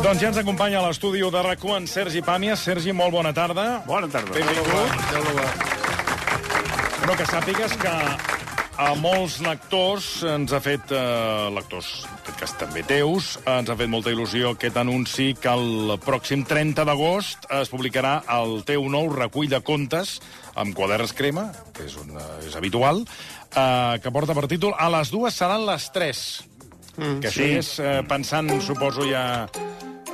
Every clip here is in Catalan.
Doncs ja ens acompanya a l'estudi de rac en Sergi Pàmies. Sergi, molt bona tarda. Bona tarda. Benvingut. Però que sàpigues que a molts lectors ens ha fet, eh, lectors, en aquest cas també teus, ens ha fet molta il·lusió aquest anunci que el pròxim 30 d'agost es publicarà el teu nou recull de contes amb quaderns crema, que és, un, eh, és habitual, eh, que porta per títol A les dues seran les tres. Mm, que això sí. és eh, pensant, suposo, ja...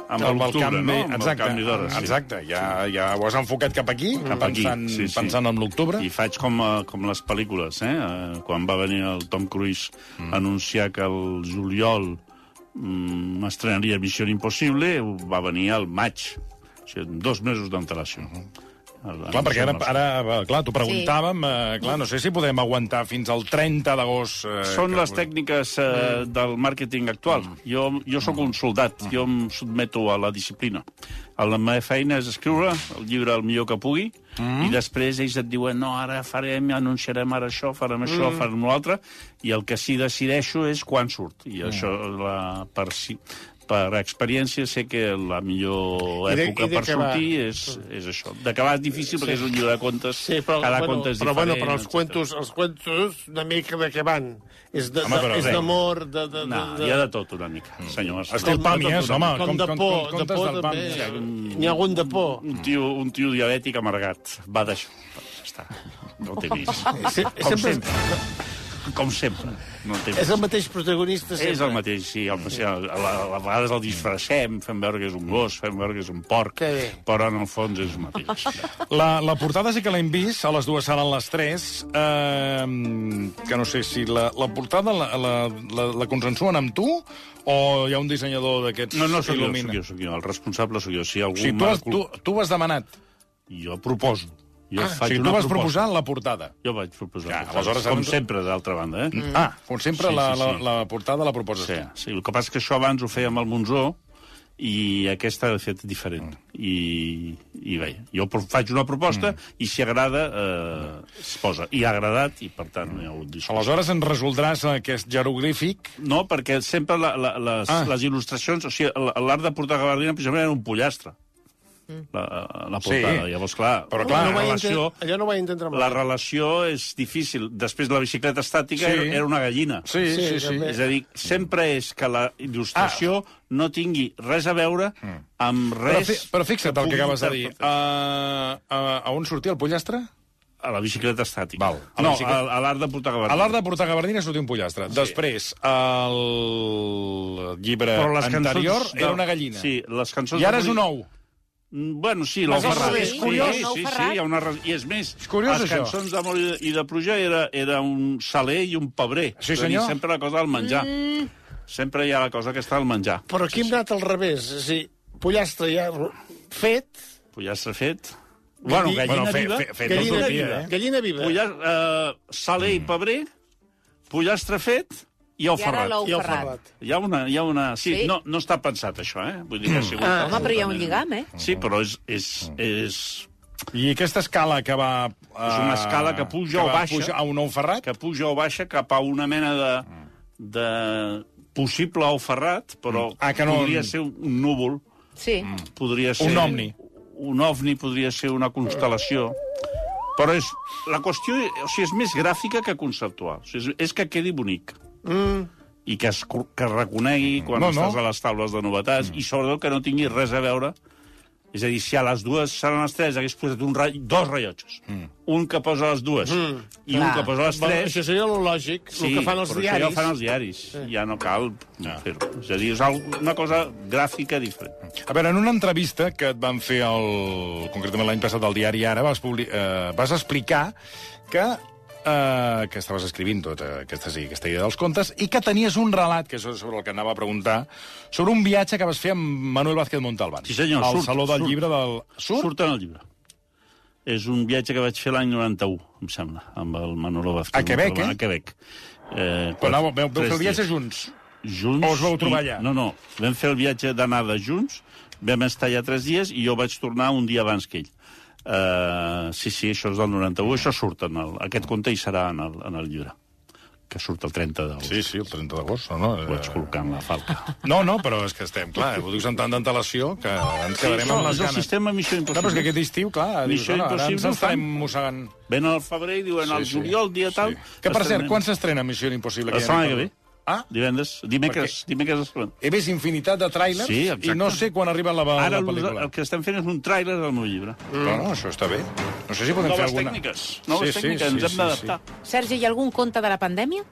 Amb el l'octubre, canvi- no? Amb el Exacte, canvi d'hores, sí. exacte. Ja, ja ho has enfocat cap aquí, Cap aquí, pensant, sí, sí. pensant en l'octubre. I faig com, eh, com les pel·lícules, eh? Eh, Quan va venir el Tom Cruise mm. a anunciar que el juliol mm, estrenaria Missió Impossible, va venir al maig. O sigui, dos mesos d'antelació. Uh -huh. Clar, perquè ara, ara clar, t'ho preguntàvem, eh, clar, no sé si podem aguantar fins al 30 d'agost. Eh, Són les tècniques eh, del màrqueting actual. Jo, jo sóc un soldat, jo em sotmeto a la disciplina. La meva feina és escriure el llibre el millor que pugui, i després ells et diuen no, ara farem, anunciarem ara això, farem això, farem l'altre, i el que sí decideixo és quan surt. I això, la, per, si, per experiència, sé que la millor I de- època i de per sortir és, és això. D'acabar és difícil perquè és un llibre de contes, Sí, però, cada bueno, conte és però, diferent. bueno, però els etcètera. cuentos, els cuentos una mica de què van? És de- Home, de- però d'amor, de... de, de, No, de, hi ha de tot una mica, senyors. Estil com- Pàmies, com- home, com com, de com, por, com, de contes por del també. Pàmies. N'hi ha algun de por. un tio, un tio diabètic amargat. Va d'això. Ja està. No té més. Se- Com sempre- sempre. Com sempre. No té És més. el mateix protagonista sempre. És el mateix, sí. El, sí a, a, a vegades el disfressem, fem veure que és un gos, fem veure que és un porc, però en el fons és el mateix. La, la portada sí que l'hem vist, a les dues seran les tres, eh, que no sé si la, la portada la, la, la, la consensuen amb tu o hi ha un dissenyador d'aquests No, no, sóc jo, il·lumina? sóc jo, sóc jo. El responsable sóc jo. Si algú O sigui, tu, has, tu, tu ho has demanat. Jo proposo. Jo Ah, o faig sigui, una tu vas proposta. proposar la portada. Jo vaig proposar. Ja, aleshores, com sempre, d'altra banda, eh? Mm. Ah, com sempre, Sí, la, sí, la, sí. la portada la proposes Sí, tu. sí, el que passa és que això abans ho fèiem al Monzó i aquesta ha fet diferent. I, i bé, jo faig una proposta mm. i si agrada eh, es posa. I ha agradat i per tant no hi ha hagut discussió. Aleshores ens resoldràs aquest jeroglífic. No, perquè sempre la, la, les, Ah. les il·lustracions... O sigui, l'art de portar gabardina precisament era un pollastre. La, la portada. Sí. Llavors, clar, Però clar, no la relació... allò no vaig entendre mai. La relació és difícil. Després la bicicleta estàtica Sí. era una gallina. Sí, sí, Sí, sí. És a dir, sempre és que la il·lustració ah. no tingui res a veure amb Però, res... fi, però fixa't el que acabes de dir. interpretar. Uh, uh, a on sortia el pollastre? A la bicicleta estàtica. Val. A No, bicicleta- a, a l'art de portar A gabardina. l'art de portar gabardina sortia un pollastre. Sí. Després, el llibre Però anterior cançons era de- una gallina. Sí, les cançons... I ara de és un ou. Mm, Bueno, sí, l'ou ferrat. Sí, curiós. sí, sí, ferrat. hi ha una... I és més, És curiós, les cançons d'amor i de- i de pluja era, era un saler i un pebrer. Sí, És senyor. Sempre la cosa del menjar. Mm. Sempre hi ha la cosa que està al menjar. Però aquí hem anat al revés. És a dir, pollastre ja fet, Pollastre fet... Bueno, Galli- gallina Bueno, fe- viva. fe- fet gallina viva. eh? Gallina viva. Pollar, eh, saler i pebrer, pollastre fet i ou I ferrat. I el ferrat. Hi ha una... Hi ha una... Sí, Sí. No, no està pensat, això, eh? Vull dir que ha sigut... Ah. Home, però hi ha un lligam, eh? Sí, però és... és, és I aquesta escala que va... Uh, És una escala que puja o va baixa. Puja a un ou ferrat? que puja o baixa cap a una mena de, de possible ou ferrat, però Ah, que no- podria ser un, un núvol, Sí. podria ser... Un ovni. Un ovni podria ser una constel·lació. Però és, la qüestió o sigui, és més gràfica que conceptual. O sigui, és, és que quedi bonic. Mm. I que es, que es reconegui quan No, no, no. estàs a les taules de novetats i sobretot que no tingui res a veure és a dir, si a les dues seran les tres hagués posat un ra... dos rellotges. Mm. Un que posa les dues mm. i un Clar. que posa les Bueno, tres. això seria el lògic, el que fan els però això diaris. ja ho fan els diaris. Ja no cal fer-ho. És a dir, és una cosa gràfica diferent. A veure, en una entrevista que et van fer el, concretament l'any passat al diari Ara, vas, publi, eh, vas explicar que eh, que estaves escrivint tota aquesta, sí, aquesta idea dels contes, i que tenies un relat, que és sobre el que anava a preguntar, sobre un viatge que vas fer amb Manuel Vázquez Montalbán. Sí, senyor, Al surt, Saló del surt. Llibre del... Surt? Surt en el llibre. És un viatge que vaig fer l'any 91, em sembla, amb el Manolo Vázquez. A Quebec, Montalbán, eh? A Quebec. Eh, Però anàveu, veu, fer el viatge junts? junts. O us vau trobar i- allà? No, no, vam fer el viatge d'anada junts, vam estar allà tres dies i jo vaig tornar un dia abans que ell. Uh, sí, sí, això és del 91, això surt en el, aquest conte hi serà en el, en el llibre, que surt el 30 d'agost. Sí, sí, el 30 d'agost. No, Ho vaig col·locar en la falca. no, no, però és que estem, clar, ho dius amb tanta antelació que ens quedarem no, amb les és el ganes. sistema Missió No, però és que Impossible. aquest estiu, clar, dius, Missió no, ara ens Impossible estarem fan. mossegant... Ven al febrer i diuen al juliol, dia tal... Que, per cert, quan s'estrena Missió Impossible? La setmana que ve. Ah, Divendres, dimecres, dimecres... he vist infinitat de tràilers Sí, exacte. i no sé quan arriba la, la Ara el, pel·lícula. el que estem fent és un tràiler del meu llibre. No, no, això està bé. No sé si podem fer Noves alguna... tècniques, noves Sí, sí, tècniques, sí, ens hem sí, d'adaptar. Sergi, hi ha algun conte de la pandèmia?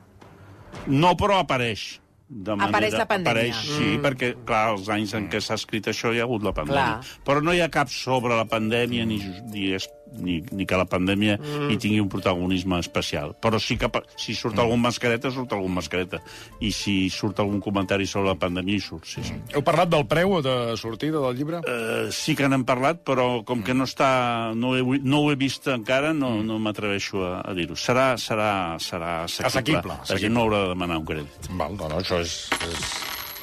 No, però apareix. De Apareix la pandèmia. Apareix, sí, mm. perquè, clar, els anys en què s'ha escrit això hi ha hagut la pandèmia. Clar. Però no hi ha cap sobre la pandèmia ni, ni, es, ni, ni que la pandèmia mm. hi tingui un protagonisme especial. Però sí que si surt algun mascareta, surt algun mascareta. I si surt algun comentari sobre la pandèmia, hi surt, sí, sí. Heu parlat del preu de sortida del llibre? Uh, sí que n'hem parlat, però com que no està, no, he, no ho he vist encara, no, no m'atreveixo a, a dir-ho. Serà, serà, serà assequible. Assequible, La gent no haurà de demanar un crèdit. Val, no, no, això és, és,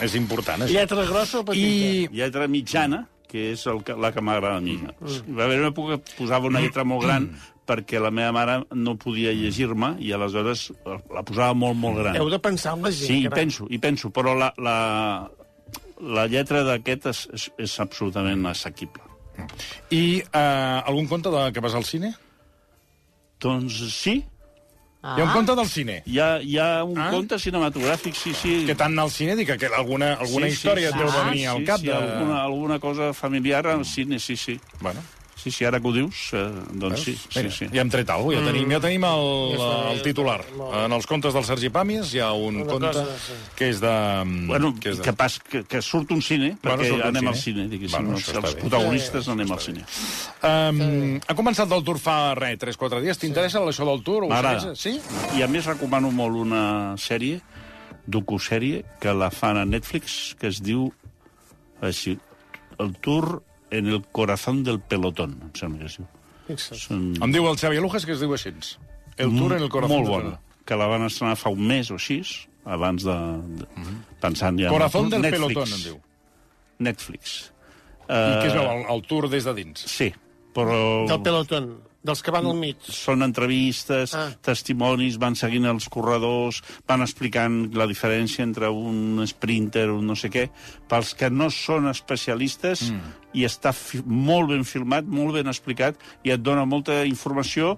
és important. Això. Lletra grossa o petita? I Lletra mitjana, que és el que, la que m'agrada a mi. Mm. Va haver una època que posava una lletra molt gran perquè la meva mare no podia llegir-me i aleshores la posava molt, molt gran. Heu de pensar en la gent. Sí, hi carai. penso, hi penso, però la, la, la lletra d'aquest és, és, és absolutament assequible. I uh, algun conte de, que vas al cine? Doncs sí, Ah. Hi ha un conte del cine. hi ha, hi ha un Ah? ah? conte cinematogràfic, sí, sí. Que tant al cine, dic que alguna, alguna història et deu sí, venir al sí, cap. Sí, de... alguna, alguna cosa familiar al cine, sí, sí. Bueno, Sí, sí, ara que ho dius, eh, doncs sí, sí, Mira, sí. ja hem tret alguna cosa, ja tenim, ja tenim el, el titular. En els contes del Sergi Pàmies hi ha un Una conte cosa, sí. que és de... Bueno, que és de... que, pas, que, que surt un cine, Bueno, perquè surt un anem cine. al cine, diguéssim. Bueno, els bé. protagonistes anem al cine. Um, ha començat el tour fa, res, 3-4 dies. T'interessa això del tour? M'agrada. Sí? I a més recomano molt una sèrie, docusèrie, que la fan a Netflix, que es diu així, El tour en el corazón del pelotón, em sembla que es diu. Fixa't. Són... Em diu el Xavi Lujas que es diu així. El tour en el corazón. Molt del que la van estrenar fa un mes o així, abans de... de pensant ja... en el Corazón del Netflix. pelotón, em diu. Netflix. I què es Eh, veu? El, el tour des de dins. Sí, però... Del pelotón, dels que van al mig. Són entrevistes, Ah. ah. testimonis, van seguint els corredors, van explicant la diferència entre un sprinter, un no sé què. Pels que no són especialistes, mm. i està molt ben filmat, molt ben explicat, i et dona molta informació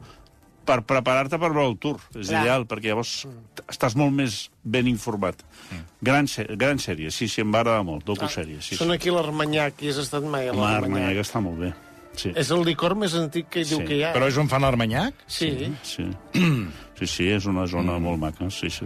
per preparar-te per veure el tour. És Clar. ideal, perquè llavors t- estàs molt més ben informat. Mm. Gran, gran sèrie, sí, sí, em va agradar molt, docusèrie. Sí, Són sí. aquí l'Armanyac, i has estat mai a Home, Armanyac l'Armanyac. està molt bé. Sí. És el licor més antic que diu Sí. que hi ha. Però és on fan l'armanyac? Sí, Sí. sí, sí, és una zona molt maca, sí, sí.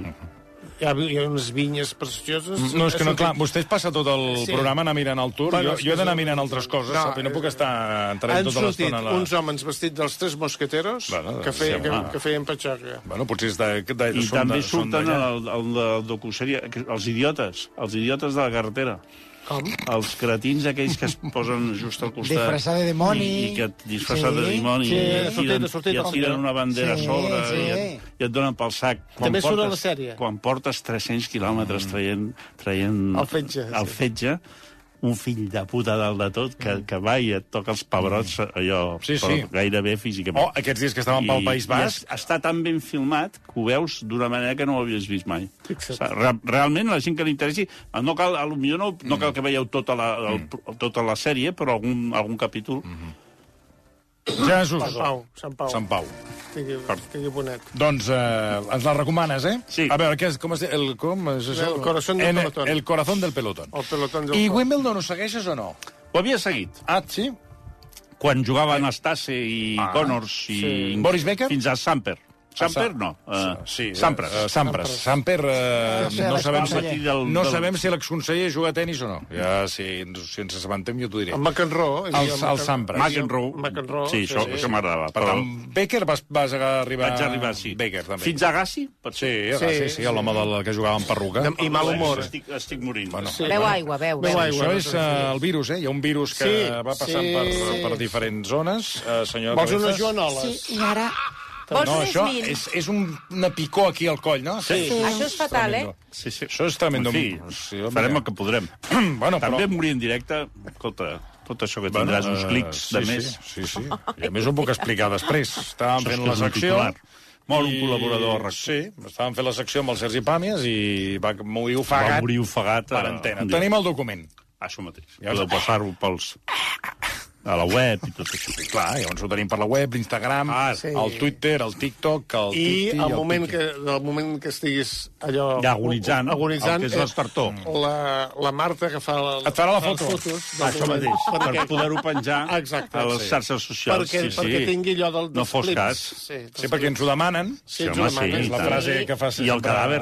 hi ha, hi ha unes vinyes precioses. No, és que no, clar, vostè es passa tot el Sí. programa anar mirant el tour. Bueno, jo, jo he d'anar mirant altres coses, No, sap? I no puc estar entrant Han tota l'estona... a La... uns homes vestits dels tres mosqueteros Bueno, que, feien, sí, que, que feien patxoca. Bueno, potser és de... de, I són també de, surten d'allà. el, el, el docusèrie, que- els idiotes, els idiotes de la carretera. Com? Els cretins aquells que es posen just al costat. Disfressat de dimoni. I, i que et disfressat de Sí, dimoni. sí, i, et tiren, i et tiren una bandera Sí, a sobre sí. i, et, i et donen pel sac. També surt a la sèrie. Quan portes 300 quilòmetres traient, traient El fetge, el sí. Un fill de puta dalt de tot que, que va i et toca els pebrots allò Sí, sí. però gairebé físicament. Oh, aquests dies que estàvem pel País Basc... Està tan ben filmat que ho veus d'una manera que no ho havies vist mai. Re, realment, la gent que li interessi... No cal, a lo millor no, Mm. no cal que veieu tota la, el, tota la sèrie, però algun, algun capítol... Jesús. Sant Pau, Sant Pau. Sant Pau. Estigui, estigui bonet. Doncs eh, ens la recomanes, eh? Sí. A veure, què és, com es diu? El, com és això? El corazón del pelotón. El corazón del pelotón. El pelotón del I cor. Wimbledon ho segueixes o no? Ho havia seguit. Ah, sí? Quan jugava Anastase i Ah, Connors i... sí. Boris Becker? Fins a Samper. Samper, no. Uh, Sí, Sampras. Uh, Sampras. Samper, uh, no, sabem, Patí del- no sabem si l'exconseller juga a tenis o no. Ja, si, si ens assabentem, jo t'ho diré. El McEnroe. El- el Sampras. McEnroe. McEnroe. Sí, això, això m'agradava. Per tant, Becker vas, vas arribar... Vaig arribar, sí. Becker, també. Fins a Gassi? Sí, ser. sí, sí, Sí, sí, l'home del que jugava amb perruca. I mal humor. Estic, estic morint. Bueno, Sí. Beu aigua, beu. Beu beu. aigua. Això és uh, el virus, eh? Hi ha un virus que Sí, va passant sí. per, per diferents zones. Uh, senyor Vols unes Cabezas? joanoles? Sí, i ara... Vols No, això és, és un, una picor aquí al coll, no? Sí. Això és fatal, eh? Sí, sí. Això és tremendo. Sí, home. farem el que podrem. bueno, però... També morir en directe, escolta, tot això que tindràs uns eh, clics sí, de més. Sí, sí, sí. I a més ho puc explicar després. Estàvem fent la secció... Mor un col·laborador a RAC1. Sí, estàvem fent la secció amb el Sergi Pàmies i va morir Va ofegat morir ofegat per a- antena. un dia. Tenim el document. Això mateix. Ja Podeu passar-ho pels... a la web i tot això. Clar, llavors ho tenim per la web, l'Instagram, Ah, sí. el Twitter, el TikTok, el I Titi... al el moment Tiki. que, del moment que estiguis allò... Ja agonitzant, agonitzant el que és l'estartor. La, la Marta que fa... La, Et farà la foto. fotos del Això moment. mateix, per Perquè, poder-ho penjar Exacte, a les sí. xarxes socials. perquè, sí, sí. perquè tingui allò del, No dels fos clips. cas. Sí, Sí, perquè ens ho demanen. Sí, Sí, ens home, ho demanen. sí, És la frase que fa I el sempre- cadàver.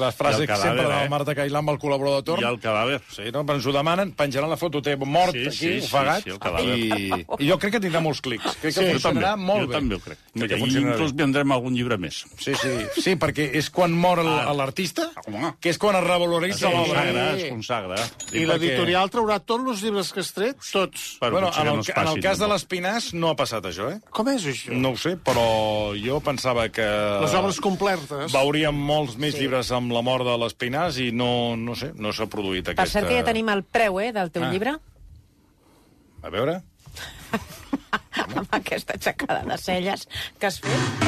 La frase I el que sempre de la eh? Marta Cailà amb el col·laborador de torn. I el cadàver. Sí, no? Però ens ho demanen, penjaran la foto teva mort Sí, aquí, sí, sí, ofegat, sí, el cadàver. I, i jo crec que tindrà molts clics. Crec que Jo funcionarà també, molt jo bé. també ho crec. Que I inclús vendrem algun llibre més. Sí, sí, sí, perquè és quan mor Ah. l'artista, Home. que és quan es revaloritza Es l'obra. consagra, es consagra. I l'editorial traurà tots els llibres que has tret? Tots. Però Bueno, en que el, no es en passi, el cas de tampoc. l'Espinàs no ha passat això, eh? Com és això? No ho sé, però jo pensava que... Les obres complertes. Veuríem molts més llibres amb la mort de l'Espinàs i no, no sé, no s'ha produït Per aquesta... cert que ja tenim el preu, eh, del teu Ah. llibre. A veure... amb aquesta aixecada de celles que has fet.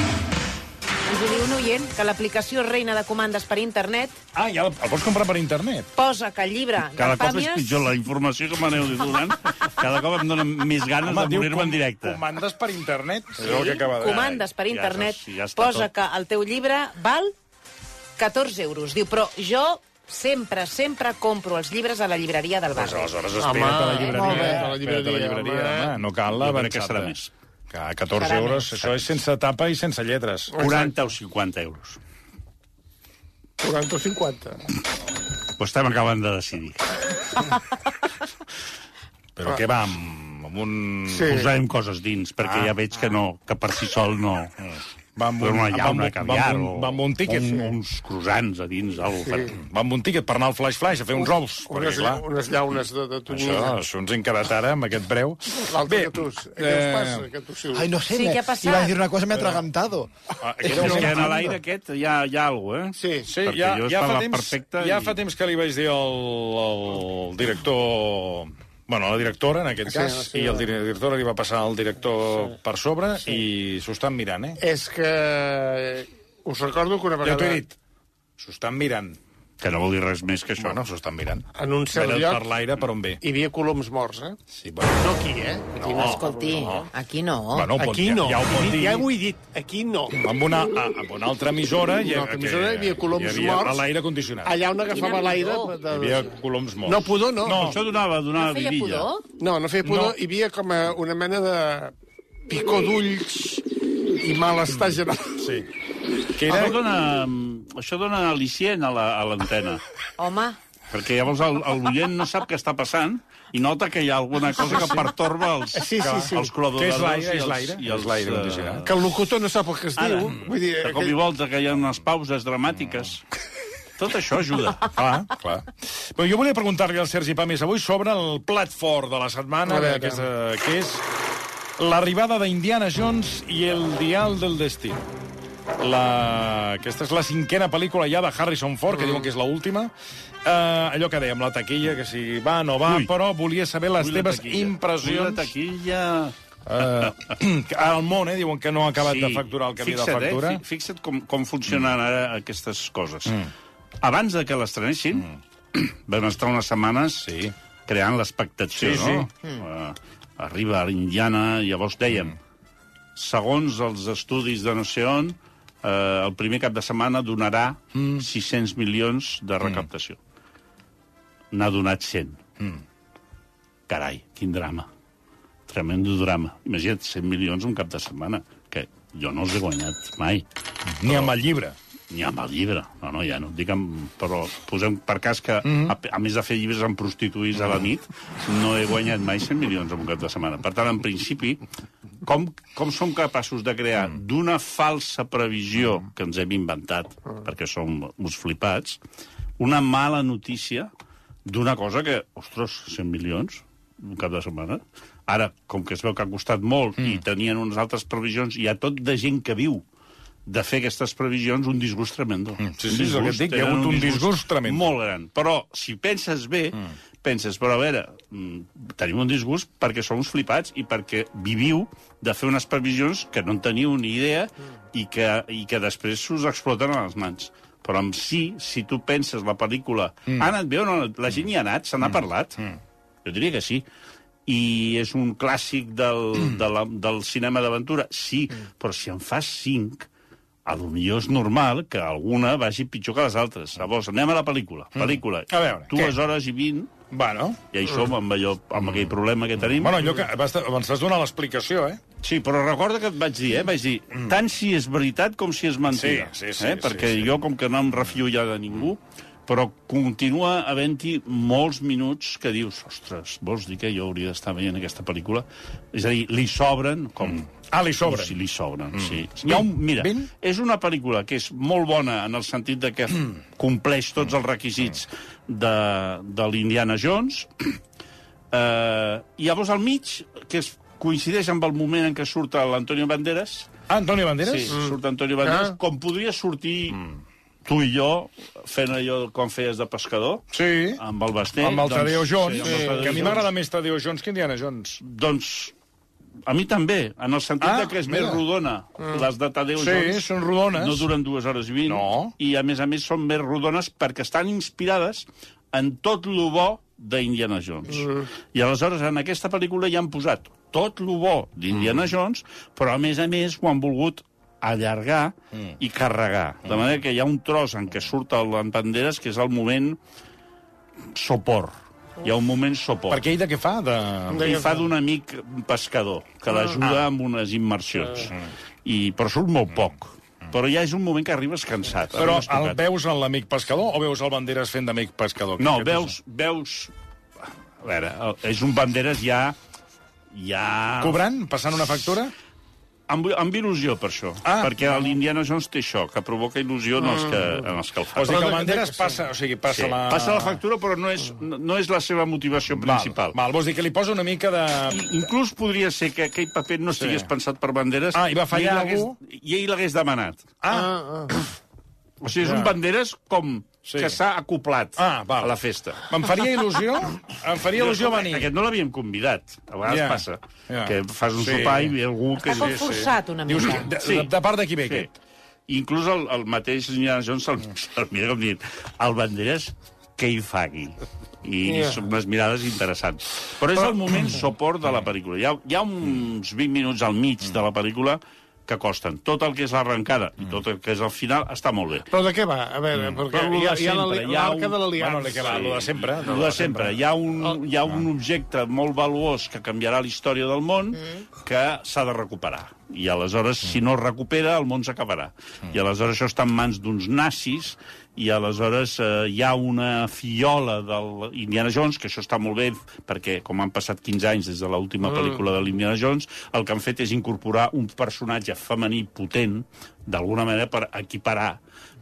Ens ho diu un oient, que l'aplicació reina de comandes per internet Ah, ja el, el pots comprar per internet? posa que el llibre Cada cop és pitjor la informació que m'aneu donant. Cada cop em dona més ganes de diu morir-me en directe. Comandes per internet. Sí? És el que acaba de... comandes per Ja internet, ja està posa tot. que el teu llibre val 14 euros. Diu, però jo sempre, sempre compro els llibres a la llibreria del Pues barri. aleshores Home, espera't a la llibreria. bé. espera't a la llibreria, home. home. No cal la crec que avançada. serà més. Que a 14 Serà euros, més. això és sense tapa i sense lletres. 40 o 50 euros. 40 o 50. Ho estem acabant de decidir. Però què va, amb, amb un... Sí. Posarem coses dins, perquè Ah. ja veig que no, que per si sol no... Va amb un, una va llauna, amb, un- va caviar amb, o... un, va amb un tíquet. Un, uns croissants a dins, algo sí. Va amb un tíquet per anar al Flash Flash a fer uns ous. Perquè, Unes, clar, unes llaunes de, de això, tonyina. això ens hem quedat ara amb aquest preu. L'altre que tu... Què us eh, passa? Que tu sí. Ay, no sé, Sí, me- ¿qué ha pasado? iba a decir una cosa, me he atragantado. ah, És deu ser- que en l'aire aquest hi ha, hi ha alguna cosa, eh? Sí, Sí, Perquè ja, jo ja, fa temps, perfecte ja i- fa temps que li vaig dir al, al director... Bueno, la directora, en aquest Sí, cas, sí, i el sí. director li va passar al director per sobre i s'ho estan mirant, eh? És que... Us recordo que una Ja t'ho vegada he dit. S'ho estan mirant. Que no vol dir res més que això. Bueno, s'ho estan mirant. en un cert Veure lloc per l'aire per on ve. hi havia coloms morts, eh? Sí, bueno, No aquí, eh? Aquí no. Escolti, aquí no. bueno, pot- Aquí no. Ja, ja ho pot dir. Ja ho he dit. Aquí no. Amb una, a- amb una altra emissora... Hi, Una altra emissora hi havia coloms hi havia morts. a l'aire condicionat. Allà on agafava l'aire... de- Hi havia coloms morts. No, pudor no. No. Això donava, donava No feia vidilla. pudor? No, no feia pudor. No. Hi havia com a una mena de picor d'ulls i malestar general. Sí. Que Això era... dona, això dona al·licient a la- a l'antena. Home, Perquè llavors l'oient no sap què està passant i nota que hi ha alguna cosa que pertorba els, Sí, sí, sí. els col·laboradors Què és l'aire? i els- l'aire? eh, condicionat. Que el locutor no sap el que es Ara, diu. Vull dir, de cop i volta que hi ha unes pauses dramàtiques. Tot això ajuda. Clar, clar. Però jo volia preguntar-li al Sergi Pàmies avui sobre el plat fort de la setmana, que és, eh, que és l'arribada d'Indiana Jones i el dial del destí. La... Aquesta és la cinquena pel·lícula ja de Harrison Ford, que diuen que és l'última. Uh, allò que dèiem, la taquilla, que si va no va, Ui. però volia saber les Ui, teves taquilla. Ui, impressions. La taquilla... Uh, al món, eh, diuen que no ha acabat de facturar el que havia de fixa't, facturar. Eh? fi- Fixa't com, com funcionen ara aquestes coses. Mm. Abans de que l'estrenessin, mm. vam estar unes setmanes Sí. creant l'expectació, Sí, sí. no? Mm. Uh, arriba a l'Indiana, llavors dèiem, segons els estudis de no sé on, eh, el primer cap de setmana donarà mm. 600 milions de recaptació. N'ha donat 100. Mm. Carai, quin drama. Tremendo drama. Imagina't, 100 milions un cap de setmana, que jo no els he guanyat mai. Ni amb el llibre. Ni amb el llibre. No, no, ja no. Dic amb... Però posem per cas que, mm Mhm. -hmm. a, a més de fer llibres em prostituís a la nit, no he guanyat mai 100 milions en un cap de setmana. Per tant, en principi, com, com som capaços de crear Mm. d'una falsa previsió que ens hem inventat, perquè som uns flipats, una mala notícia d'una cosa que, ostres, 100 milions un cap de setmana. Ara, com que es veu que ha costat molt mm. i tenien unes altres previsions, hi ha tot de gent que viu de fer aquestes previsions un disgust tremendo. Mm, sí, Un sí, és el que et dic, hi ha hagut un disgust tremendo. Molt gran. Però, si penses bé, mm. penses, però a veure, mm, tenim un disgust perquè som uns flipats i perquè viviu de fer unes previsions que no en teniu ni idea i que, i que després us exploten a les mans. Però en si, si tu penses la pel·lícula... Mm. Ha anat bé o no? La gent hi ha anat? Se n'ha mm. parlat? Mm. Jo diria que sí. I és un clàssic del, de la, del cinema d'aventura? Sí, mm. però si en fas cinc, a lo millor és normal que alguna vagi pitjor que les altres. Llavors, anem a la pel·lícula. Pel·lícula. A veure, Dues què? hores i vint, Bueno, i som amb, allò, amb aquell problema que tenim. bueno allò que vas, ens vas donar l'explicació, eh? Sí, però recorda que et vaig dir, eh? Vaig dir, tant si és veritat com si és mentida. Sí, sí, sí, eh? sí, Perquè sí. jo, com que no em refio ja de ningú, però continua havent-hi molts minuts que dius, ostres, vols dir que jo hauria d'estar veient aquesta pel·lícula? És a dir, li sobren, com... Ah, li sobren. Sí, li sobren, sí. Hi ha un, mira, Vint? és una pel·lícula que és molt bona en el sentit de que compleix tots els requisits de, de l'Indiana Jones, eh, i llavors al mig, que es coincideix amb el moment en què surt l'Antonio Banderas, Ah, Antonio Banderas? sí, surt Antonio Banderas, Ah. com podria sortir tu i jo fent allò com feies de pescador, Sí. amb el Basté. Amb el Tadeo Jones, sí, Tadeo que a mi m'agrada més Tadeo Jones que Indiana Jones. Doncs a mi també, en el sentit Ah, de que és mira. més rodona. Les de Tadeo Sí, Jones són rodones. no duren dues hores i vint. No. I, a més a més, són més rodones perquè estan inspirades en tot lo bo d'Indiana Jones. Mm. I aleshores, en aquesta pel·lícula ja han posat tot lo bo d'Indiana mm. Jones, però, a més a més, ho han volgut allargar mm. i carregar. De manera que hi ha un tros en què surt el en Banderas, que és el moment sopor. Hi ha un moment sopor. Perquè ell de què fa? De... I fa d'un amic pescador, que l'ajuda amb unes immersions. I, però surt molt poc. Però ja és un moment que arribes cansat. Però el veus en l'amic pescador o veus el Banderas fent d'amic pescador? No, veus, veus... A veure, és un Banderas ja... ja... Cobrant? Passant una factura? Amb, amb il·lusió, per això. Ah, perquè l'Indiana Jones té això, que provoca il·lusió en els que, en els que el fan. Vols dir que el de- Banderas de- passa, o sigui, passa Sí, la... passa la factura, però no és, no, no és la seva motivació principal. Val, val, vols dir que li posa una mica de... Inclús podria ser que aquell paper no estigués Sí. pensat per Banderas Ah, i va fallar ell l'hagués- algú? I ell l'hagués demanat. Ah, O sigui, és Ja. un Banderas com Sí. que s'ha acoplat Ah, val. a la festa. em faria il·lusió, em faria il·lusió Jo, venir. Aquest no l'havíem convidat. A vegades Ja, passa. ja. Que fas un Sí. sopar i ve algú que... Està com forçat una Dius, mica. de, Sí. de, de part de qui ve Sí. aquest? Inclús el, el mateix Indiana Jones se'l se mira com dient el Banderas, què hi fa aquí? I Ja. són unes mirades interessants. Però és el moment soport de la pel·lícula. Hi ha, hi ha uns 20 minuts al mig de la pel·lícula que costen. Tot el que és l'arrencada i tot el que és el final està molt bé. Però de què va? A veure, perquè Però lo hi ha, de hi ha la- sempre, hi ha l'arca un- de l'aliança. Bueno, que va, lo de sempre. El de sempre. Hi ha un, hi ha un objecte molt valuós que canviarà la història del món que s'ha de recuperar. I aleshores, si no es recupera, el món s'acabarà. I aleshores això està en mans d'uns nazis i aleshores eh, hi ha una fiola del Indiana Jones, que això està molt bé, perquè com han passat 15 anys des de l'última pel·lícula de l'Indiana Jones, el que han fet és incorporar un personatge femení potent, d'alguna manera per equiparar,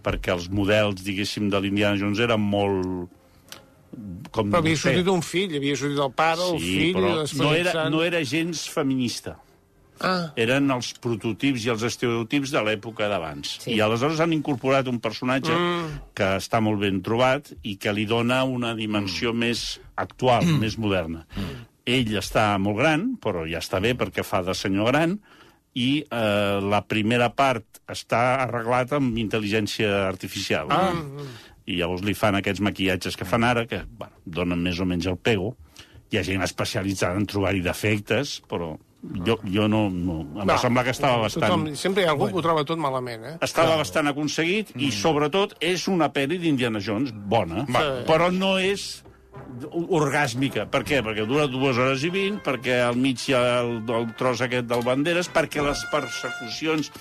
perquè els models, diguéssim, de l'Indiana Jones eren molt com Però havia sortit un fill, havia sortit el pare, el sí, fill... però no era, no era gens feminista. Ah, Eren els prototips i els estereotips de l'època d'abans. Sí. I aleshores han incorporat un personatge mm. que està molt ben trobat i que li dona una dimensió mm. més actual, mm. més moderna. Mm. Ell està molt gran, però ja està bé perquè fa de senyor gran, i eh, la primera part està arreglat amb intel·ligència artificial. Ah. I llavors li fan aquests maquillatges que fan ara, que bueno, donen més o menys el pego. Hi ha gent especialitzada en trobar-hi defectes, però jo, jo no, no... Em va semblar que estava bastant... Tothom, sempre hi ha algú que ho troba tot malament, eh? Estava bastant aconseguit i, sobretot, és una pel·li d'Indiana Jones bona, Va. però no és orgàsmica. Per què? Perquè dura dues hores i vint, perquè al mig hi ha el, el tros aquest del Banderes, perquè les persecucions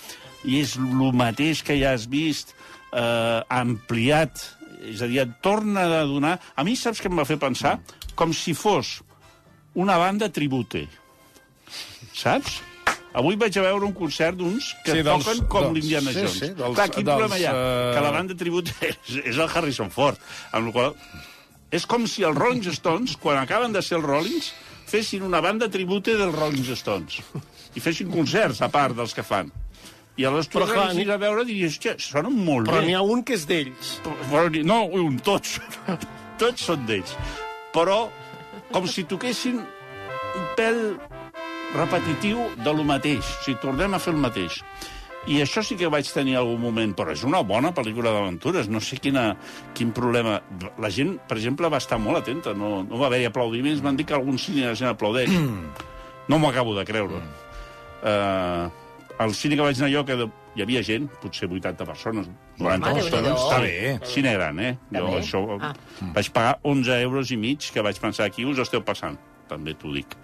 i és el mateix que ja has vist, eh, ampliat, és a dir, et torna a donar... A mi saps què em va fer pensar? Com si fos una banda tribute. Saps? Avui vaig a veure un concert d'uns que Sí, dels- toquen com l'Indiana sí, Jones. sí, dels- Clar, quin dels, problema hi ha? eh, Que la banda tribute és, és el Harrison Ford. Amb la qual és com si els Rolling Stones, quan acaben de ser els Rollings, fessin una banda tribute dels Rolling Stones. I fessin concerts, a part dels que fan. I aleshores tu Però, clar, anessis a veure i diries, hòstia, sonen molt Però bé. n'hi ha un que és d'ells. Però, no, un, tots. tots són d'ells. Però com si toquessin un pèl repetitiu de lo mateix. O sigui, tornem a fer el mateix. I això sí que vaig tenir algun moment, però és una bona pel·lícula d'aventures. No sé quina, quin problema... La gent, per exemple, va estar molt atenta. No, no va haver-hi aplaudiments. M'han dit que algun cine la gent aplaudeix. no m'ho acabo de creure. Uh, al cine que vaig anar jo, que de, hi havia gent, potser 80 persones, 90 Home, persones. Està bé. Cine gran, eh? Jo, això, Ah. Vaig pagar 11 euros i mig, que vaig pensar, aquí us esteu passant. També t'ho dic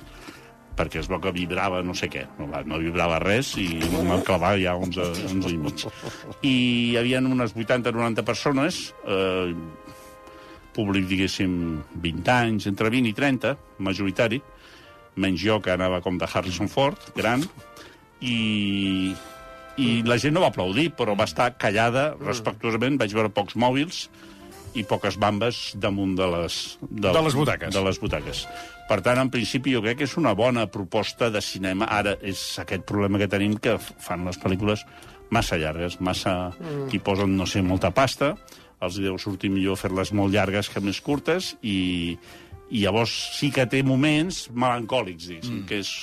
perquè es veu que vibrava no sé què. No, no vibrava res i em van clavar ja 11, 11 i mig. I hi havia unes 80-90 persones, eh, públic, diguéssim, 20 anys, entre 20 i 30, majoritari, menys jo, que anava com de Harrison Ford, gran, i, i la gent no va aplaudir, però va estar callada respectuosament. Vaig veure pocs mòbils i poques bambes damunt de les... De les butaques. De les butaques. Per tant, en principi, jo crec que és una bona proposta de cinema. Ara és aquest problema que tenim, que fan les pel·lícules massa llargues, massa... Mm. Hi posen, no sé, molta pasta, els deu sortir millor fer-les molt llargues que més curtes, i, i llavors sí que té moments melancòlics, diguéssim, mm. que és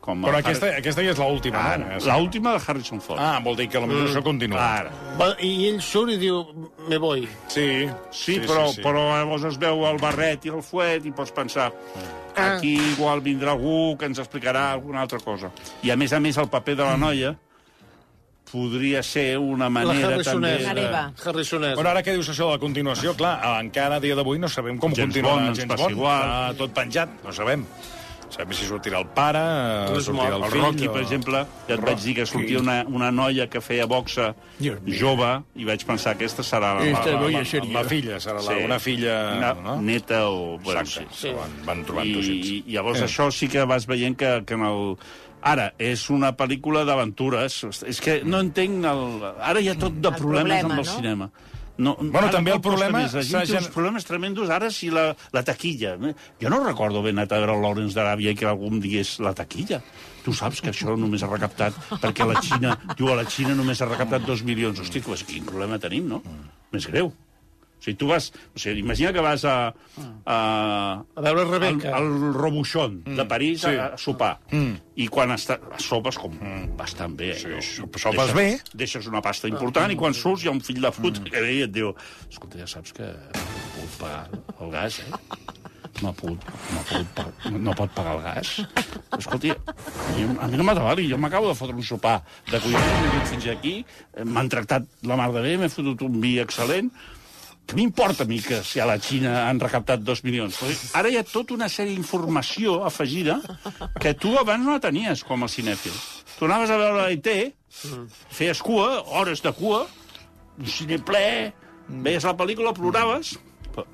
com... Però aquesta, Harry- aquesta ja és l'última, Ara, no? l'última de Harrison Ford. Ah, vol dir que potser això continua. Ara. Va, I ell surt i diu, me voy. Sí, Sí, però, sí, sí. però llavors es veu el barret i el fuet i pots pensar Ah. aquí igual vindrà algú que ens explicarà alguna altra cosa. I a més a més el paper de la noia podria ser una manera també... De- Hereva. Harrisonès. Però ara què dius això de la continuació? Clar, encara a dia d'avui no sabem com James continuarà Bond ens James passa Bond. igual. Està tot penjat, no sabem. Sabem si sortirà el pare, No eh, és sortirà mort. el El fill... Rocky, per exemple, ja et vaig dir que sortia una, una noia que feia boxa jove, i vaig pensar que aquesta serà la, Esta la, noia la, seria. La filla, serà la, Sí. una filla... una no? neta o... Bueno, sí. Exacte, sí. van, van trobant I. I llavors Eh. això sí que vas veient que, que en el... Ara, és una pel·lícula d'aventures. És que no entenc... El... Ara hi ha tot de El problemes problema, amb el no? cinema. No, Bueno, també el problema més. La s'ha gent uns problemes tremendos ara si la, la taquilla. Jo no recordo anat a veure el Lawrence d'Aràbia i que algú em digués la taquilla. Tu saps que això només ha recaptat perquè la Xina, diu, a la Xina només ha recaptat dos milions. Hosti, pues, quin problema tenim, no? Més greu. O sigui, tu vas... O sigui, imagina que vas a... a A veure Rebeca. al, al Robuchon de París sí. a, a sopar. Mm. I quan està, sopes com bastant bé. Sí, sopes bé. Deixes una pasta important i quan surts hi ha un fill de puta que ve i et diu escolta, ja saps que no puc pagar el gas, eh? No, puc, no, pa- no pot pagar el gas. Escolta, jo, a mi no m'ha de valer, jo m'acabo de fotre un sopar de collons, m'he vingut fins aquí, m'han tractat la mar de bé, m'he fotut un vi excel·lent, què m'importa a mi que si a la Xina han recaptat dos milions? Ara hi ha tota una sèrie d'informació afegida que tu abans no tenies com a cinèfil. Tu anaves a veure l'ET, feies cua, hores de cua, un cine ple, veies la pel·lícula, ploraves,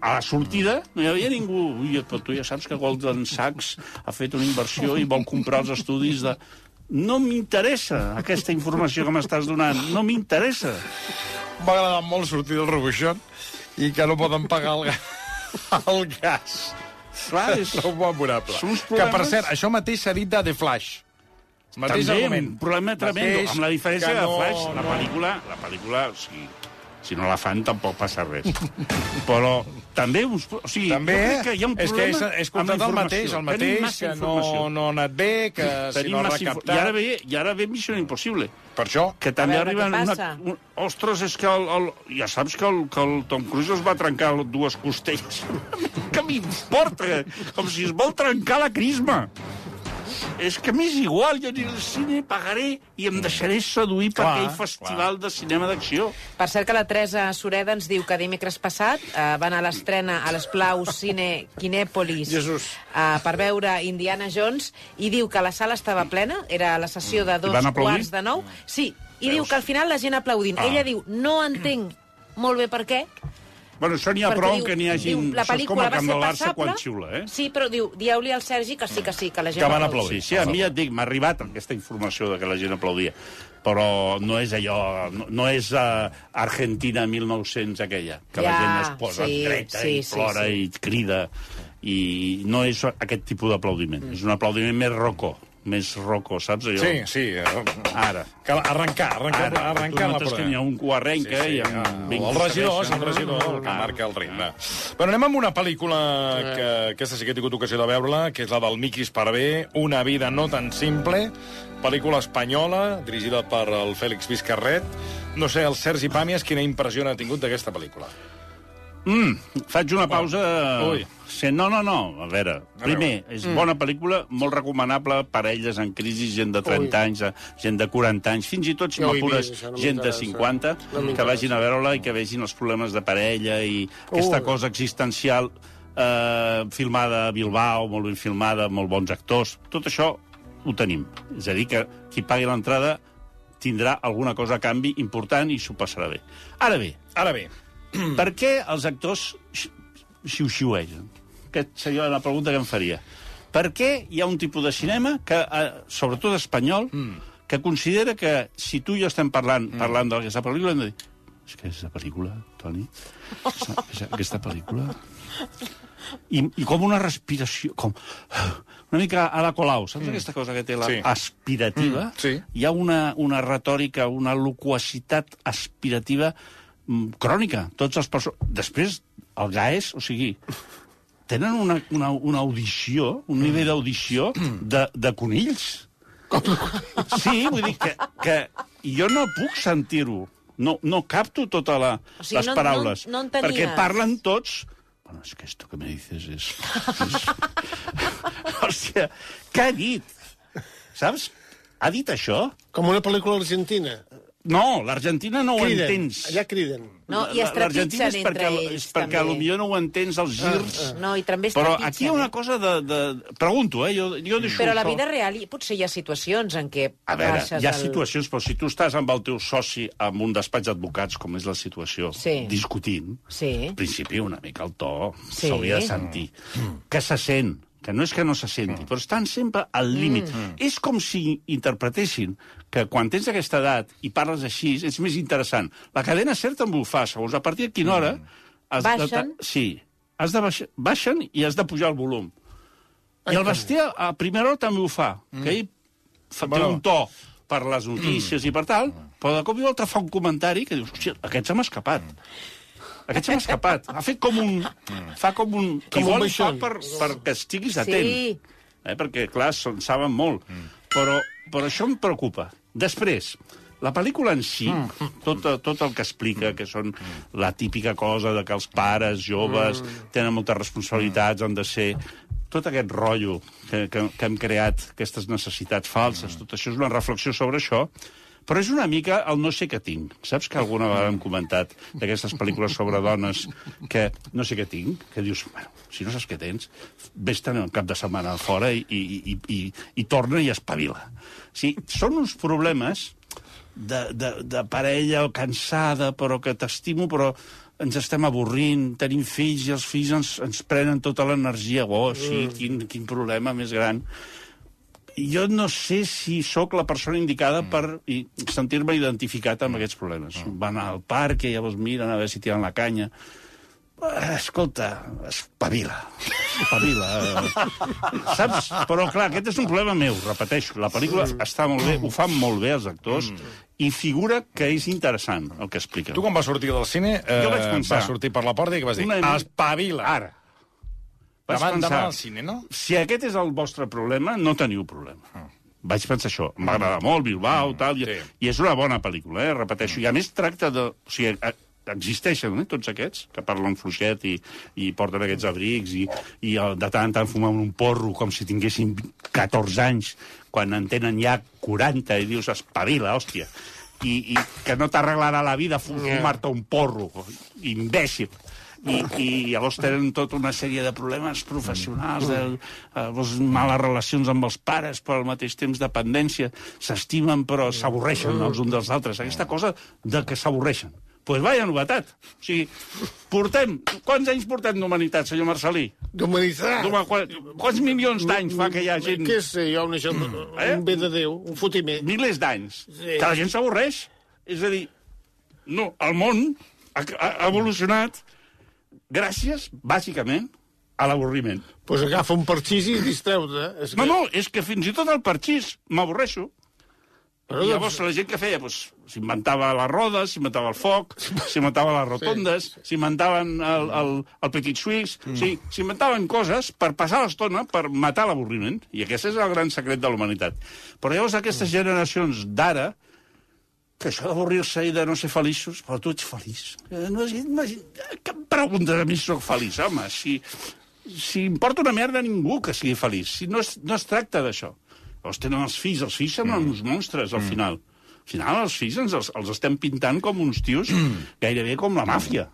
a la sortida no hi havia ningú. Ui, però tu ja saps que Goldman Sachs ha fet una inversió i vol comprar els estudis de... No m'interessa aquesta informació que m'estàs donant, no m'interessa. M'ha agradat molt sortir del Robuixón i que no poden pagar el, el gas. Clar, és... Molt Que, per cert, això mateix s'ha dit de The Flash. Mateix També, argument. un problema tremendo, Mateix amb la diferència no- de Flash, la no- pel·lícula, la pel·lícula, o sigui, si no la fan tampoc passa res. Però també uns... O sigui, També, jo crec que hi ha un és que problema és, és comptat el mateix, el mateix, que no, no ha anat bé, que si Tenim no ha recaptat... I ara, ve, I ara ve Missió Impossible, Per això, que també veure arriben... Una, un, ostres, és que el, el, ja saps que el, que el Tom Cruise es va trencar dues costelles. que m'importa? Com si es vol trencar la crisma. És que m'és igual, jo aniré al cine, pagaré i em deixaré seduir per Clar, aquell festival de cinema d'acció. Per cert que la Teresa Sureda ens diu que dimecres passat eh, va anar a l'estrena a l'Esplau Cine Kinèpolis Jesús. eh, per veure Indiana Jones i diu que la sala estava plena, era la sessió de dos van aplaudir? quarts de nou. Sí, I diu que al final la gent aplaudint. Ah. Ella diu, no entenc molt bé per què, Bueno, això n'hi ha perquè prou diu, que n'hi hagi... diu, la pel·lícula va ser passable. quan xiula, eh? Sí, però diu, dieu-li al Sergi que sí, que sí, que la gent Que van va aplaudir. Sí, sí, a mi ja et dic, m'ha arribat aquesta informació de que la gent aplaudia. Però no és allò... No, no és uh, Argentina 1900 aquella, que la Ja, gent es posa sí, dreta sí, i sí, plora sí. i crida. I no és aquest tipus d'aplaudiment. És un aplaudiment més rocó. Més rocó, saps? Allò? Sí, sí. eh, Ara. Cal arrencar, arrencar, Ara, arrencar la prova. que n'hi ha un que ho arrenca i amb ah, vinc, el regidor, és el regidor el que Ah. marca el ritme. Bueno, anem amb una pel·lícula que aquesta sí que he tingut ocasió de veure-la, que és la del Miqui Esparvé, Una vida no tan simple, pel·lícula espanyola, dirigida per el Fèlix Vizcarret. No sé, el Sergi Pàmies, quina impressió n'ha tingut d'aquesta pel·lícula? Mm, faig una pausa... Ui. Sí, no, no, no. A veure, primer, és bona pel·lícula, molt recomanable per a elles en crisi, gent de 30 Ui. anys, gent de 40 anys, fins i tot si he m'apures no gent de m'interessa. 50, No que vagin a veure-la i que vegin els problemes de parella i aquesta Ui. cosa existencial eh, filmada a Bilbao, molt ben filmada, molt bons actors. Tot això ho tenim. És a dir, que qui pagui l'entrada tindrà alguna cosa a canvi important i s'ho passarà bé. Ara bé, Ara bé, per què els actors xi- xiu-xiuegen? Aquesta seria la pregunta que em faria. Per què hi ha un tipus de cinema, que, eh, sobretot espanyol, que considera que si tu i jo estem parlant, parlant d'aquesta pel·lícula, hem de dir és que aquesta pel·lícula, Toni, aquesta, aquesta pel·lícula... I, I com una respiració, com una mica a la Colau, saps aquesta cosa que té la Sí. aspirativa? Mm, sí. Hi ha una, una retòrica, una loquacitat aspirativa mm, crònica. Tots els perso... Després, el GAES, o sigui, tenen una, una, una audició, un nivell d'audició de, de conills. Sí, vull dir que, que jo no puc sentir-ho. No, no capto totes la, O sigui, les no- paraules. no- no entenies. perquè parlen tots... Bueno, es que esto que me dices es... és... Hòstia, què ha dit? Saps? Ha dit això? Com una pel·lícula argentina. No, l'Argentina no ho Criden. entens. Allà criden. No, i es L'Argentina és trepitgen perquè, entre ells, és perquè també. potser no ho entens, els girs... No, i també es Però trepitgen, aquí hi ha una eh? cosa de... de... Pregunto, eh? Jo, jo deixo Però a la això. vida real hi- potser hi ha situacions en què A veure, hi ha el- situacions, però si tu estàs amb el teu soci en un despatx d'advocats, com és la situació, Sí. discutint, Sí. al principi una mica el to Sí. s'hauria de sentir. Que se sent, que no és que no se senti, però estan sempre al límit. És com si interpretessin que quan tens aquesta edat i parles així, és més interessant. La cadena CER també ho fa, segons a partir de quina hora... Has Baixen? De, sí, has de baixar, baixen i has de pujar el volum. I el bestiar a primera hora també ho fa, que ell fa, té Bueno. un to per les notícies i per tal, però de cop i volta fa un comentari que dius, hòstia, aquest se m'ha escapat. Aquest se m'ha escapat. Ha fet com un... Fa com un... Com un igual ho fa per, perquè estiguis atent. Sí. Eh? Perquè, clar, són, saben molt. Però, però això em preocupa. Després, la pel·lícula en si, tot, tot el que explica, que són la típica cosa de que els pares joves tenen moltes responsabilitats, han de ser tot aquest rotllo que, que, que hem creat, aquestes necessitats falses, tot això és una reflexió sobre això, però és una mica el no sé què tinc. Saps que alguna vegada hem comentat d'aquestes pel·lícules sobre dones que no sé què tinc? Que dius, bueno, si no saps què tens, vés-te'n un cap de setmana fora i, i, i, i, i torna i espavila. O sigui, són uns problemes de, de, de parella cansada, però que t'estimo, però ens estem avorrint, tenim fills i els fills ens, ens prenen tota l'energia. Oh, sí, quin, quin problema més gran jo no sé si sóc la persona indicada mm. per sentir-me identificat amb aquests problemes. Mm. Van al parc i llavors miren a veure si tiren la canya. Eh, Escolta, espavila. Espavila. eh. Saps? Però, clar, aquest és un problema meu, repeteixo. La pel·lícula està molt bé, ho fan molt bé els actors, i figura que és interessant el que expliquen. tu quan vas sortir del cine, eh, Jo vaig pensar- vas sortir per la porta i què vas dir? Una Espavila. Ara. Vaig Davant, pensar, davant al cine, no? si aquest és el vostre problema, no teniu problema. Vaig pensar això. M'agrada molt, Bilbao, tal, i, sí. i és una bona pel·lícula, eh? repeteixo. I a més tracta de... O sigui, existeixen, eh, tots aquests, que parlen fluixet i, i porten aquests abrics i, i de tant en tant fumen un porro com si tinguessin 14 anys, quan en tenen ja 40 i dius, espavila, hòstia. I, i que no t'arreglarà la vida fu- fumar-te un porro, imbècil. I, i llavors tenen tota una sèrie de problemes professionals, de, eh, llavors males relacions amb els pares, però al mateix temps dependència, s'estimen però s'avorreixen els uns dels altres. Aquesta cosa de que s'avorreixen. Doncs pues vaya novetat. O sigui, portem... Quants anys portem d'humanitat, senyor Marcelí? D'humanitat. D'huma- qua- Quants milions d'anys fa que hi ha gent... Què sé jo, un, això, Eh? un bé de Déu, un fotimer. milers d'anys, Sí. que la gent s'avorreix. És a dir, no, el món ha, ha evolucionat gràcies, bàsicament, a l'avorriment. Doncs pues agafa un parxís i distreu-te. És No, no, és que fins i tot el parxís m'avorreixo. Però, I llavors la gent que feia, doncs, s'inventava les rodes, s'inventava el foc, s'inventava les rotondes, s'inventaven el, el, el petit suís, mm. sí, s'inventaven coses per passar l'estona, per matar l'avorriment. I aquest és el gran secret de la humanitat. Però llavors aquestes generacions d'ara, que això d'avorrir-se i de no ser feliços, però tu ets feliç. Eh, No, és- no, és- que em preguntes a mi si soc feliç, home? Si, si importa una merda a ningú que sigui feliç. Si no es, no es tracta d'això. Llavors tenen els fills, els fills semblen mm. uns monstres, al final. Al final, els fills ens els, els estem pintant com uns tios gairebé com la màfia.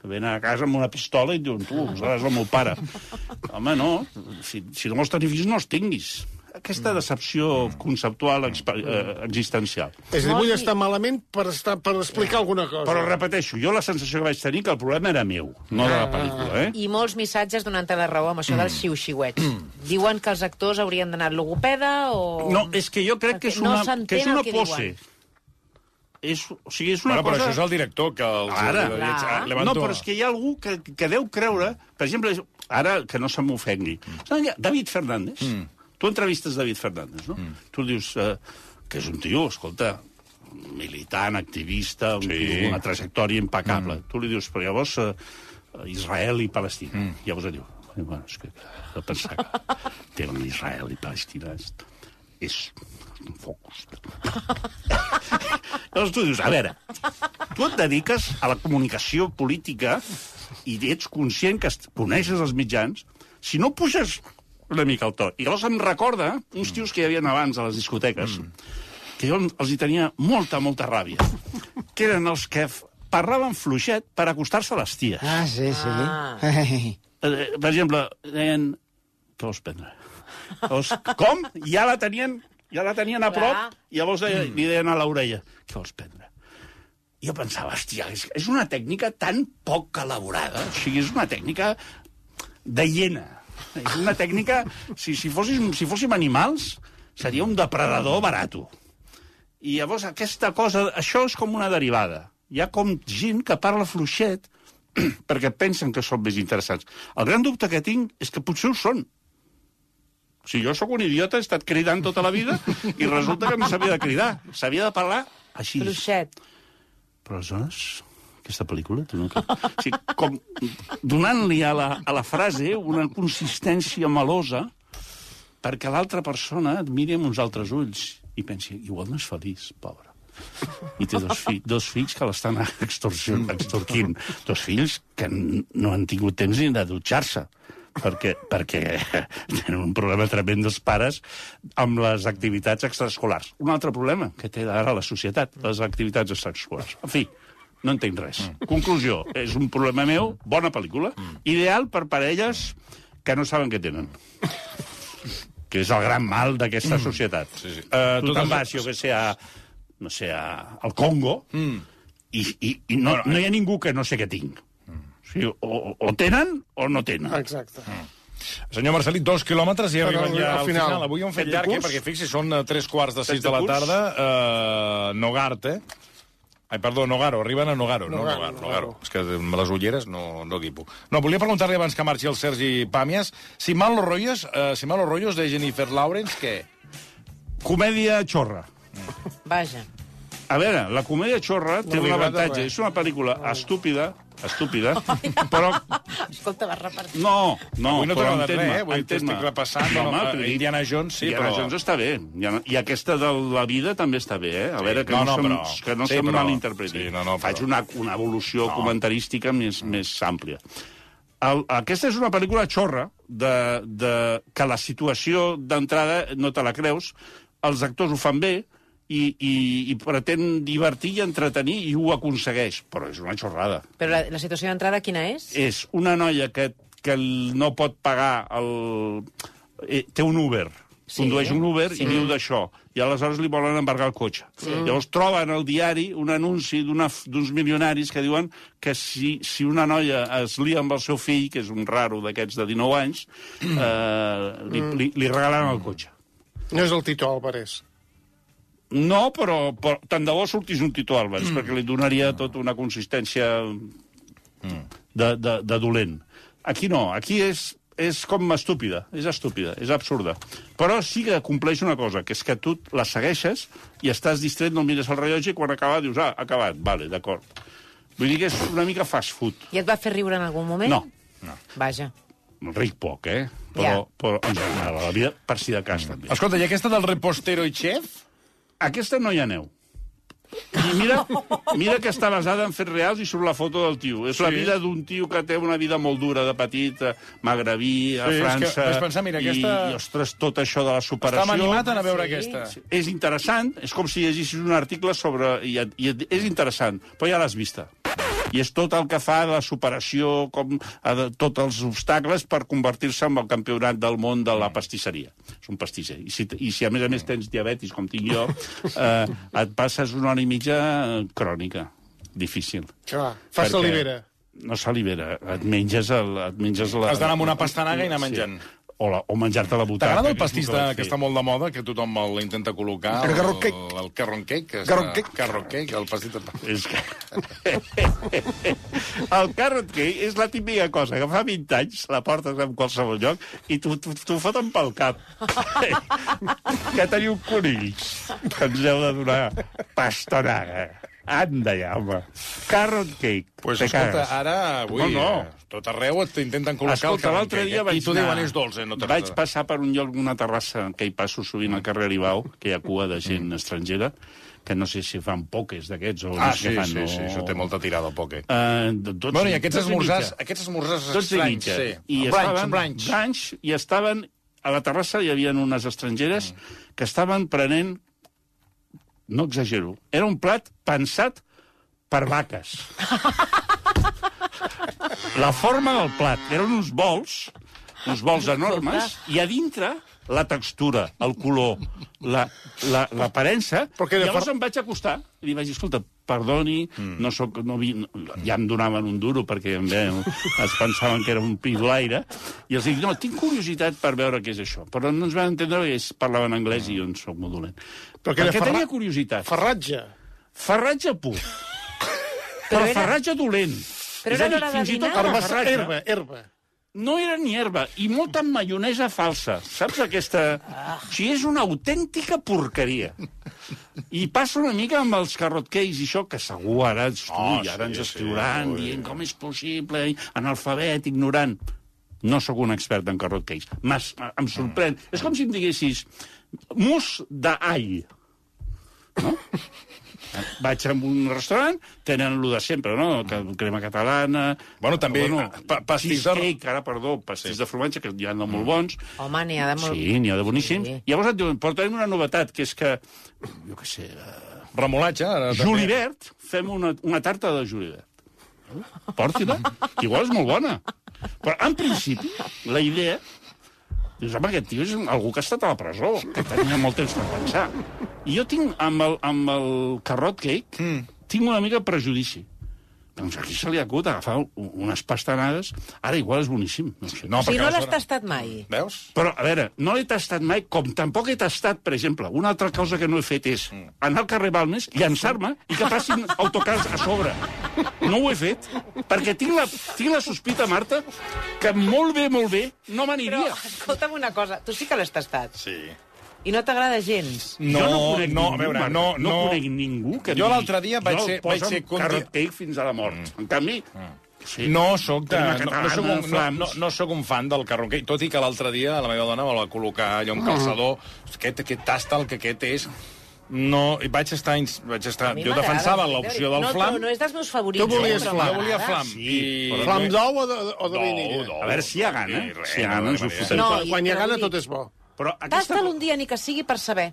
Que venen a casa amb una pistola i et diuen, tu, seràs el meu pare. Home, no, si, si no vols tenir fills, no els tinguis. Aquesta decepció conceptual expe- eh, existencial. és a dir, vull estar malament per, estar, per explicar alguna cosa. Però repeteixo, jo la sensació que vaig tenir que el problema era meu, no de la pel·lícula, eh? I molts missatges donant-te la raó amb això Mm. dels xiu-xiuets. Diuen que els actors haurien d'anar logopeda o... No, és que jo crec que és no una, s'entén que és una que pose. És, o sigui, és una Bueno, però cosa... això és el director que els... Ara. Clar. No, però és que hi ha algú que, que deu creure... Per exemple, ara, que no se m'ofengui. Mm. David Fernández. Mm. Tu entrevistes David Fernández, no? Mm. Tu dius eh, que és un tio, escolta, militant, activista, un, Sí. sí. una trajectòria impecable. Mm. Tu li dius, però llavors eh, Israel i Palestina. Mm. Llavors ell diu, "Ai, bueno, és que de pensar que tenen Israel i Palestina és, és un focus. Llavors tu dius, a veure, tu et dediques a la comunicació política i ets conscient que coneixes els mitjans, si no puges una mica el to. I llavors em recorda uns tios que hi havia abans a les discoteques, que jo els hi tenia molta, molta ràbia, que eren els que parlaven fluixet per acostar-se a les ties. Ah, sí, sí. Ah. Ai. Eh, per exemple, deien... Què vols prendre? Llavors, com? Ja la tenien, ja la tenien a prop, Clar. i llavors deia, li deien a l'orella, què vols prendre? I jo pensava, hòstia, és, és una tècnica tan poc elaborada, o sigui, és una tècnica de hiena. És una tècnica... Si, si, fóssim, si fóssim animals, seria un depredador barato. I llavors aquesta cosa, això és com una derivada. Hi ha com gent que parla fluixet perquè pensen que són més interessants. El gran dubte que tinc és que potser ho són. Si jo sóc un idiota, he estat cridant tota la vida i resulta que no s'havia de cridar. S'havia de parlar així. Fluixet. Però aleshores, aquesta pel·lícula... No... o sigui, com donant-li a, la, a la frase una consistència melosa perquè l'altra persona et miri amb uns altres ulls i pensi, igual no és feliç, pobre. I té dos, fi dos fills que l'estan extorquint. Dos fills que no han tingut temps ni de dutxar-se perquè, perquè tenen un problema tremend els pares amb les activitats extraescolars. Un altre problema que té ara la societat, les activitats extraescolars. En fi, no entenc res. Conclusió, és un problema meu, bona pel·lícula, ideal per parelles que no saben què tenen que és el gran mal d'aquesta societat. Sí, sí. Uh, Eh, tu totes- te'n vas, jo que sé, a, no sé, a, al Congo, mm. i, i, i no, no hi ha ningú que no sé què tinc. Mm. O, sigui, o, o tenen o no tenen. Exacte. Senyor Marcelí, dos quilòmetres i arriben ja al al final. final. Avui ho hem fet llarg, eh, perquè fixi, són eh, tres quarts de sis de de la tarda. Uh, Nogart, eh? Ai, perdó, Nogaro, arriben a Nogaro, no Nogaro, Nogaro, Nogaro. Nogaro. És que amb les ulleres no, no equipo. No, volia preguntar-li abans que marxi el Sergi Pàmies, si mal los rollos, uh, si mal los rollos de Jennifer Lawrence, què? Comèdia xorra. Vaja. A veure, la comèdia xorra té No li un agrada avantatge. res. És una pel·lícula estúpida, estúpida, però... Escolta, vas repartir. No, no, Avui no però entén-me, res, eh? Entén-me. t'estic repassant, No, home, dic. Indiana Jones, sí, Indiana però- Jones està bé. I- aquesta de la vida també està bé, eh? A veure, que No, no, no, se'm, però- que no sí, se'm però- malinterpreti. sí, no, no, Faig però- una, una evolució no. comentarística més, més àmplia. El, aquesta és una pel·lícula xorra de, de, que la situació d'entrada no te la creus, els actors ho fan bé i, i, i pretén divertir i entretenir i ho aconsegueix, però és una xorrada. Però la, la situació d'entrada quina és? És una noia que, que no pot pagar el... Eh, té un Uber, Sí. condueix un Uber sí. i viu d'això. I aleshores li volen embargar el cotxe. Sí. Llavors troben al diari un anunci d'uns milionaris que diuen que si, si una noia es lia amb el seu fill, que és un raro d'aquests de 19 anys, eh, li, li, li regalaran el cotxe. No és el Tito Álvarez. No, però, però tant de bo sortís un Tito Álvarez, mm. perquè li donaria tota una consistència de, de, de dolent. Aquí no, aquí és, és com estúpida, és estúpida, és absurda. Però sí que compleix una cosa, que és que tu la segueixes i estàs distret, no mires el rellotge i quan acaba dius, ah, ha acabat, vale, d'acord. Vull dir que és una mica fast food. I et va fer riure en algun moment? No, Vaja. ric poc, eh? Però, Ja. però en general, a la vida, per si de cas, també. Escolta, i aquesta del repostero i chef? Aquesta no hi ha neu. I mira, mira que està basada en fets reals i surt la foto del tio. És sí. la vida d'un tio que té una vida molt dura de petit, a magrebí, a Sí, és que França... pensar, mira, aquesta- I, ostres, tot això de la superació... Estàvem animat a anar a veure Sí. aquesta. És interessant, és com si llegissis un article sobre... I, i és interessant, però ja l'has vista. I és tot el que fa de la superació, com a de, tots els obstacles per convertir-se en el campionat del món de la pastisseria. És un pastisser. I si, I si a més a més tens diabetis, com tinc jo, eh, et passes una hora i mitja eh, crònica. Difícil. Clar, fa salivera. No salivera, et menges, el, et menges la... Has d'anar amb una pastanaga i anar menjant. O, la, o menjar-te la butaca. T'agrada el pastís de, que està molt de moda, que tothom l'intenta col·locar? El carrot cake. El, el carrot cake. Carrot cake. Carrot cake, el pastís de... És que... el carrot cake és la típica cosa que fa 20 anys la portes en qualsevol lloc i t'ho foten pel cap. que teniu conills que ens heu de donar pastonaga. Anda ja, home. Carrot cake. Pues Te escolta, cagues. ara, avui, No, no. eh, tot arreu t'intenten col·locar Escolta, el l'altre carrot dia cake. vaig I t'ho anar... diuen, és dolç, eh? No vaig passar per un lloc, una terrassa que hi passo sovint al carrer Aribau, que hi ha cua de gent estrangera, que no sé si fan poques d'aquests o Ah, no sé sí, què fan. sí, o... sí, això té molta tirada, el poke. Uh, dotze, Bueno, i aquests esmorzars, aquests esmorzars Tots i estranys, sí. I brunch, estaven, brunch. brunch, i estaven... A la terrassa hi havia unes estrangeres que estaven prenent... No exagero. Era un plat pensat per vaques. La forma del plat. Eren uns bols, uns bols enormes, i a dintre la textura, el color, la- la- l'aparença... Però que Llavors far- em vaig acostar i li vaig dir, escolta, perdoni, mm. no soc, no vi, no, ja em donaven un duro perquè em veien, es pensaven que era un pidolaire, i els dic, no, tinc curiositat per veure què és això. Però no ens van entendre perquè ells parlaven anglès i jo en soc molt dolent. Però que era perquè ferra- tenia curiositat. Ferratge. Ferratge pur. Però Però, era- ferratge dolent. Però era de fins i tot herba, herba. No era ni herba, i molta maionesa falsa. Saps aquesta... O sigui, és una autèntica porqueria. I passa una mica amb els carrot cakes i això, que segur ara, ui, Oh, ara sí, ens sí, escriuran ui. dient com és possible, i analfabet, ignorant. No sóc un expert en carrot cakes. Mas, em sorprèn. Mm. És com si em diguessis mus d'all. No? Vaig a un restaurant, tenen el de sempre, no? Que- Crema catalana... Bueno, també, pa- pastís de- cheesecake, ara, perdó, pastís de formatge, que hi ha de molt bons. Home, n'hi ha de molt... Sí, n'hi ha de boníssims. Sí. Llavors et diuen, però tenim una novetat, que és que, jo què sé, eh, Remolatge, ara també. julivert, fem una, una tarta de julivert. Porti-la, que igual és molt bona. Però, en principi, la idea... Dius, home, aquest tio és algú que ha estat a la presó, que tenia molt temps per pensar. I jo tinc, amb el, amb el carrot cake, mm. tinc una mica prejudici. Doncs aquí se li ha acut agafar unes pastanades. Ara igual és boníssim. No sé. No, O sigui, perquè no l'has tastat mai. Veus? Però, a veure, no l'he tastat mai, com tampoc he tastat, per exemple, una altra cosa que no he fet és anar al carrer Balmes, llançar-me i que passin autocars a sobre. No ho he fet, perquè tinc la, tinc la sospita, Marta, que molt bé, molt bé, no Però, m'aniria. escolta'm una cosa, tu sí que l'has tastat. Sí. I no t'agrada gens. No, jo no conec no, ningú, a veure, no, no, no... conec ningú que Jo l'altre dia vaig "Jo ser- el poso vaig ser amb cake fins a la mort. Mm. En canvi, sí, No sóc, de, no, no, soc un, no, no, no soc un fan del cake, tot i que l'altre dia la meva dona me va col·locar allò un calçador, aquest, aquest tasta el que aquest és... No, i vaig estar... Vaig estar jo defensava sí, l'opció del no, flam. No, no és dels meus favorits. Tu volies eh, flam. Jo volia flam. Sí, i... Flam d'ou o de, o de vainilla? A veure si hi ha gana. I res, Si hi ha no, gana, ens ho no, fotem. No, Quan, hi ha però gana tot és bo. Però aquesta... Tasta'l un dia ni que sigui per saber.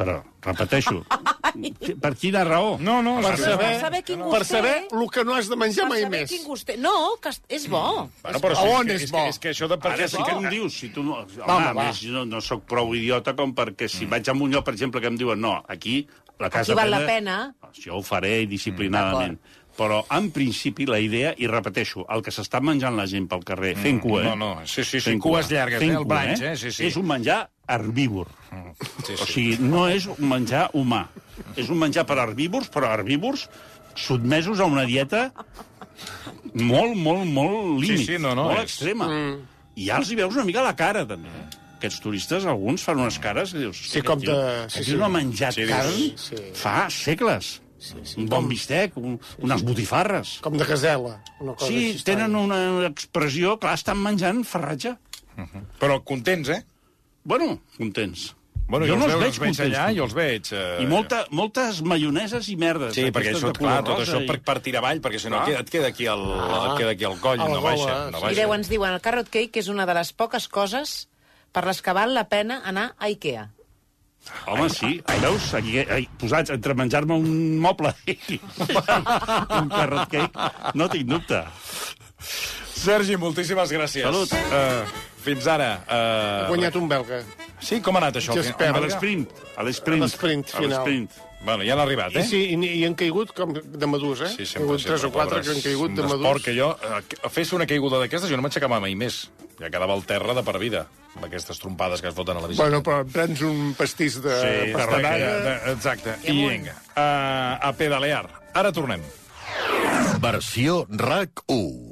Però, repeteixo, per quina raó? No, no, Per sí, saber, Per saber quin gust per saber el que no has de menjar Per mai saber més. quin gust té. No, que és bo. Bueno, però sí, on és, és bo? que, és que això de per què... sí que em dius, si tu no... Home, home, a més, no, no sóc prou idiota com perquè si vaig a un lloc, per exemple, que em diuen no, aquí la casa Aquí val la pena. Jo ho faré disciplinadament. Però, en principi, la idea, i repeteixo, el que s'està menjant la gent pel carrer, fent cua, eh? no, no, sí, sí, sí, Fent cues llargues, Fent eh, el branch, eh, sí, sí. És un menjar herbívor. Sí, O sigui, no és un menjar humà. És un menjar per herbívors, però herbívors sotmesos a una dieta molt, molt, molt límit. sí, no, no, molt és- extrema. Mm. I ja els hi veus una mica la cara, també. Aquests turistes, alguns fan unes cares que dius... Sí, "Aquest com de- sí, sí. no ha menjat Sí, carn sí. fa segles. Sí, sí. Un bon bistec, un, unes botifarres. Com de gasela. Una cosa Sí, així tenen una expressió... Clar, estan menjant farratge. Però contents, eh? Bueno, contents. Bueno, jo jo no els, els veig, veig els veig contents. allà i els veig... Eh... I molta, moltes maioneses i merdes. Sí, perquè això, clar, tot això i- per, per tirar avall, perquè si no Clar. et queda, et queda aquí al, et queda aquí al coll, no baixa. No baixa. Mireu, ens diuen, el carrot cake és una de les poques coses per les que val la pena anar a Ikea. Home, sí. Veus? Aquí, ai, posats entre menjar-me un moble i un carrot cake, no tinc dubte. Sergi, moltíssimes gràcies. Salut. Uh, fins ara. Uh... guanyat un belga. Sí, com ha anat això? A l'esprint. A l'esprint. A l'esprint A final. Bueno, ja han arribat, I, eh? sí, i, i han caigut com de madurs, eh? Sí, Hi ha sempre, sempre, tres o quatre que han caigut de Un esport madurs. que jo, eh, fes una caiguda d'aquestes, jo no m'aixecava mai més. Ja quedava al terra de per vida, amb aquestes trompades que es foten a la bicicleta. Bueno, però prens un pastís de Sí, pastanaga... de- exacte. I I vinga, uh, a pedalear. Ara tornem. Versió RAC 1.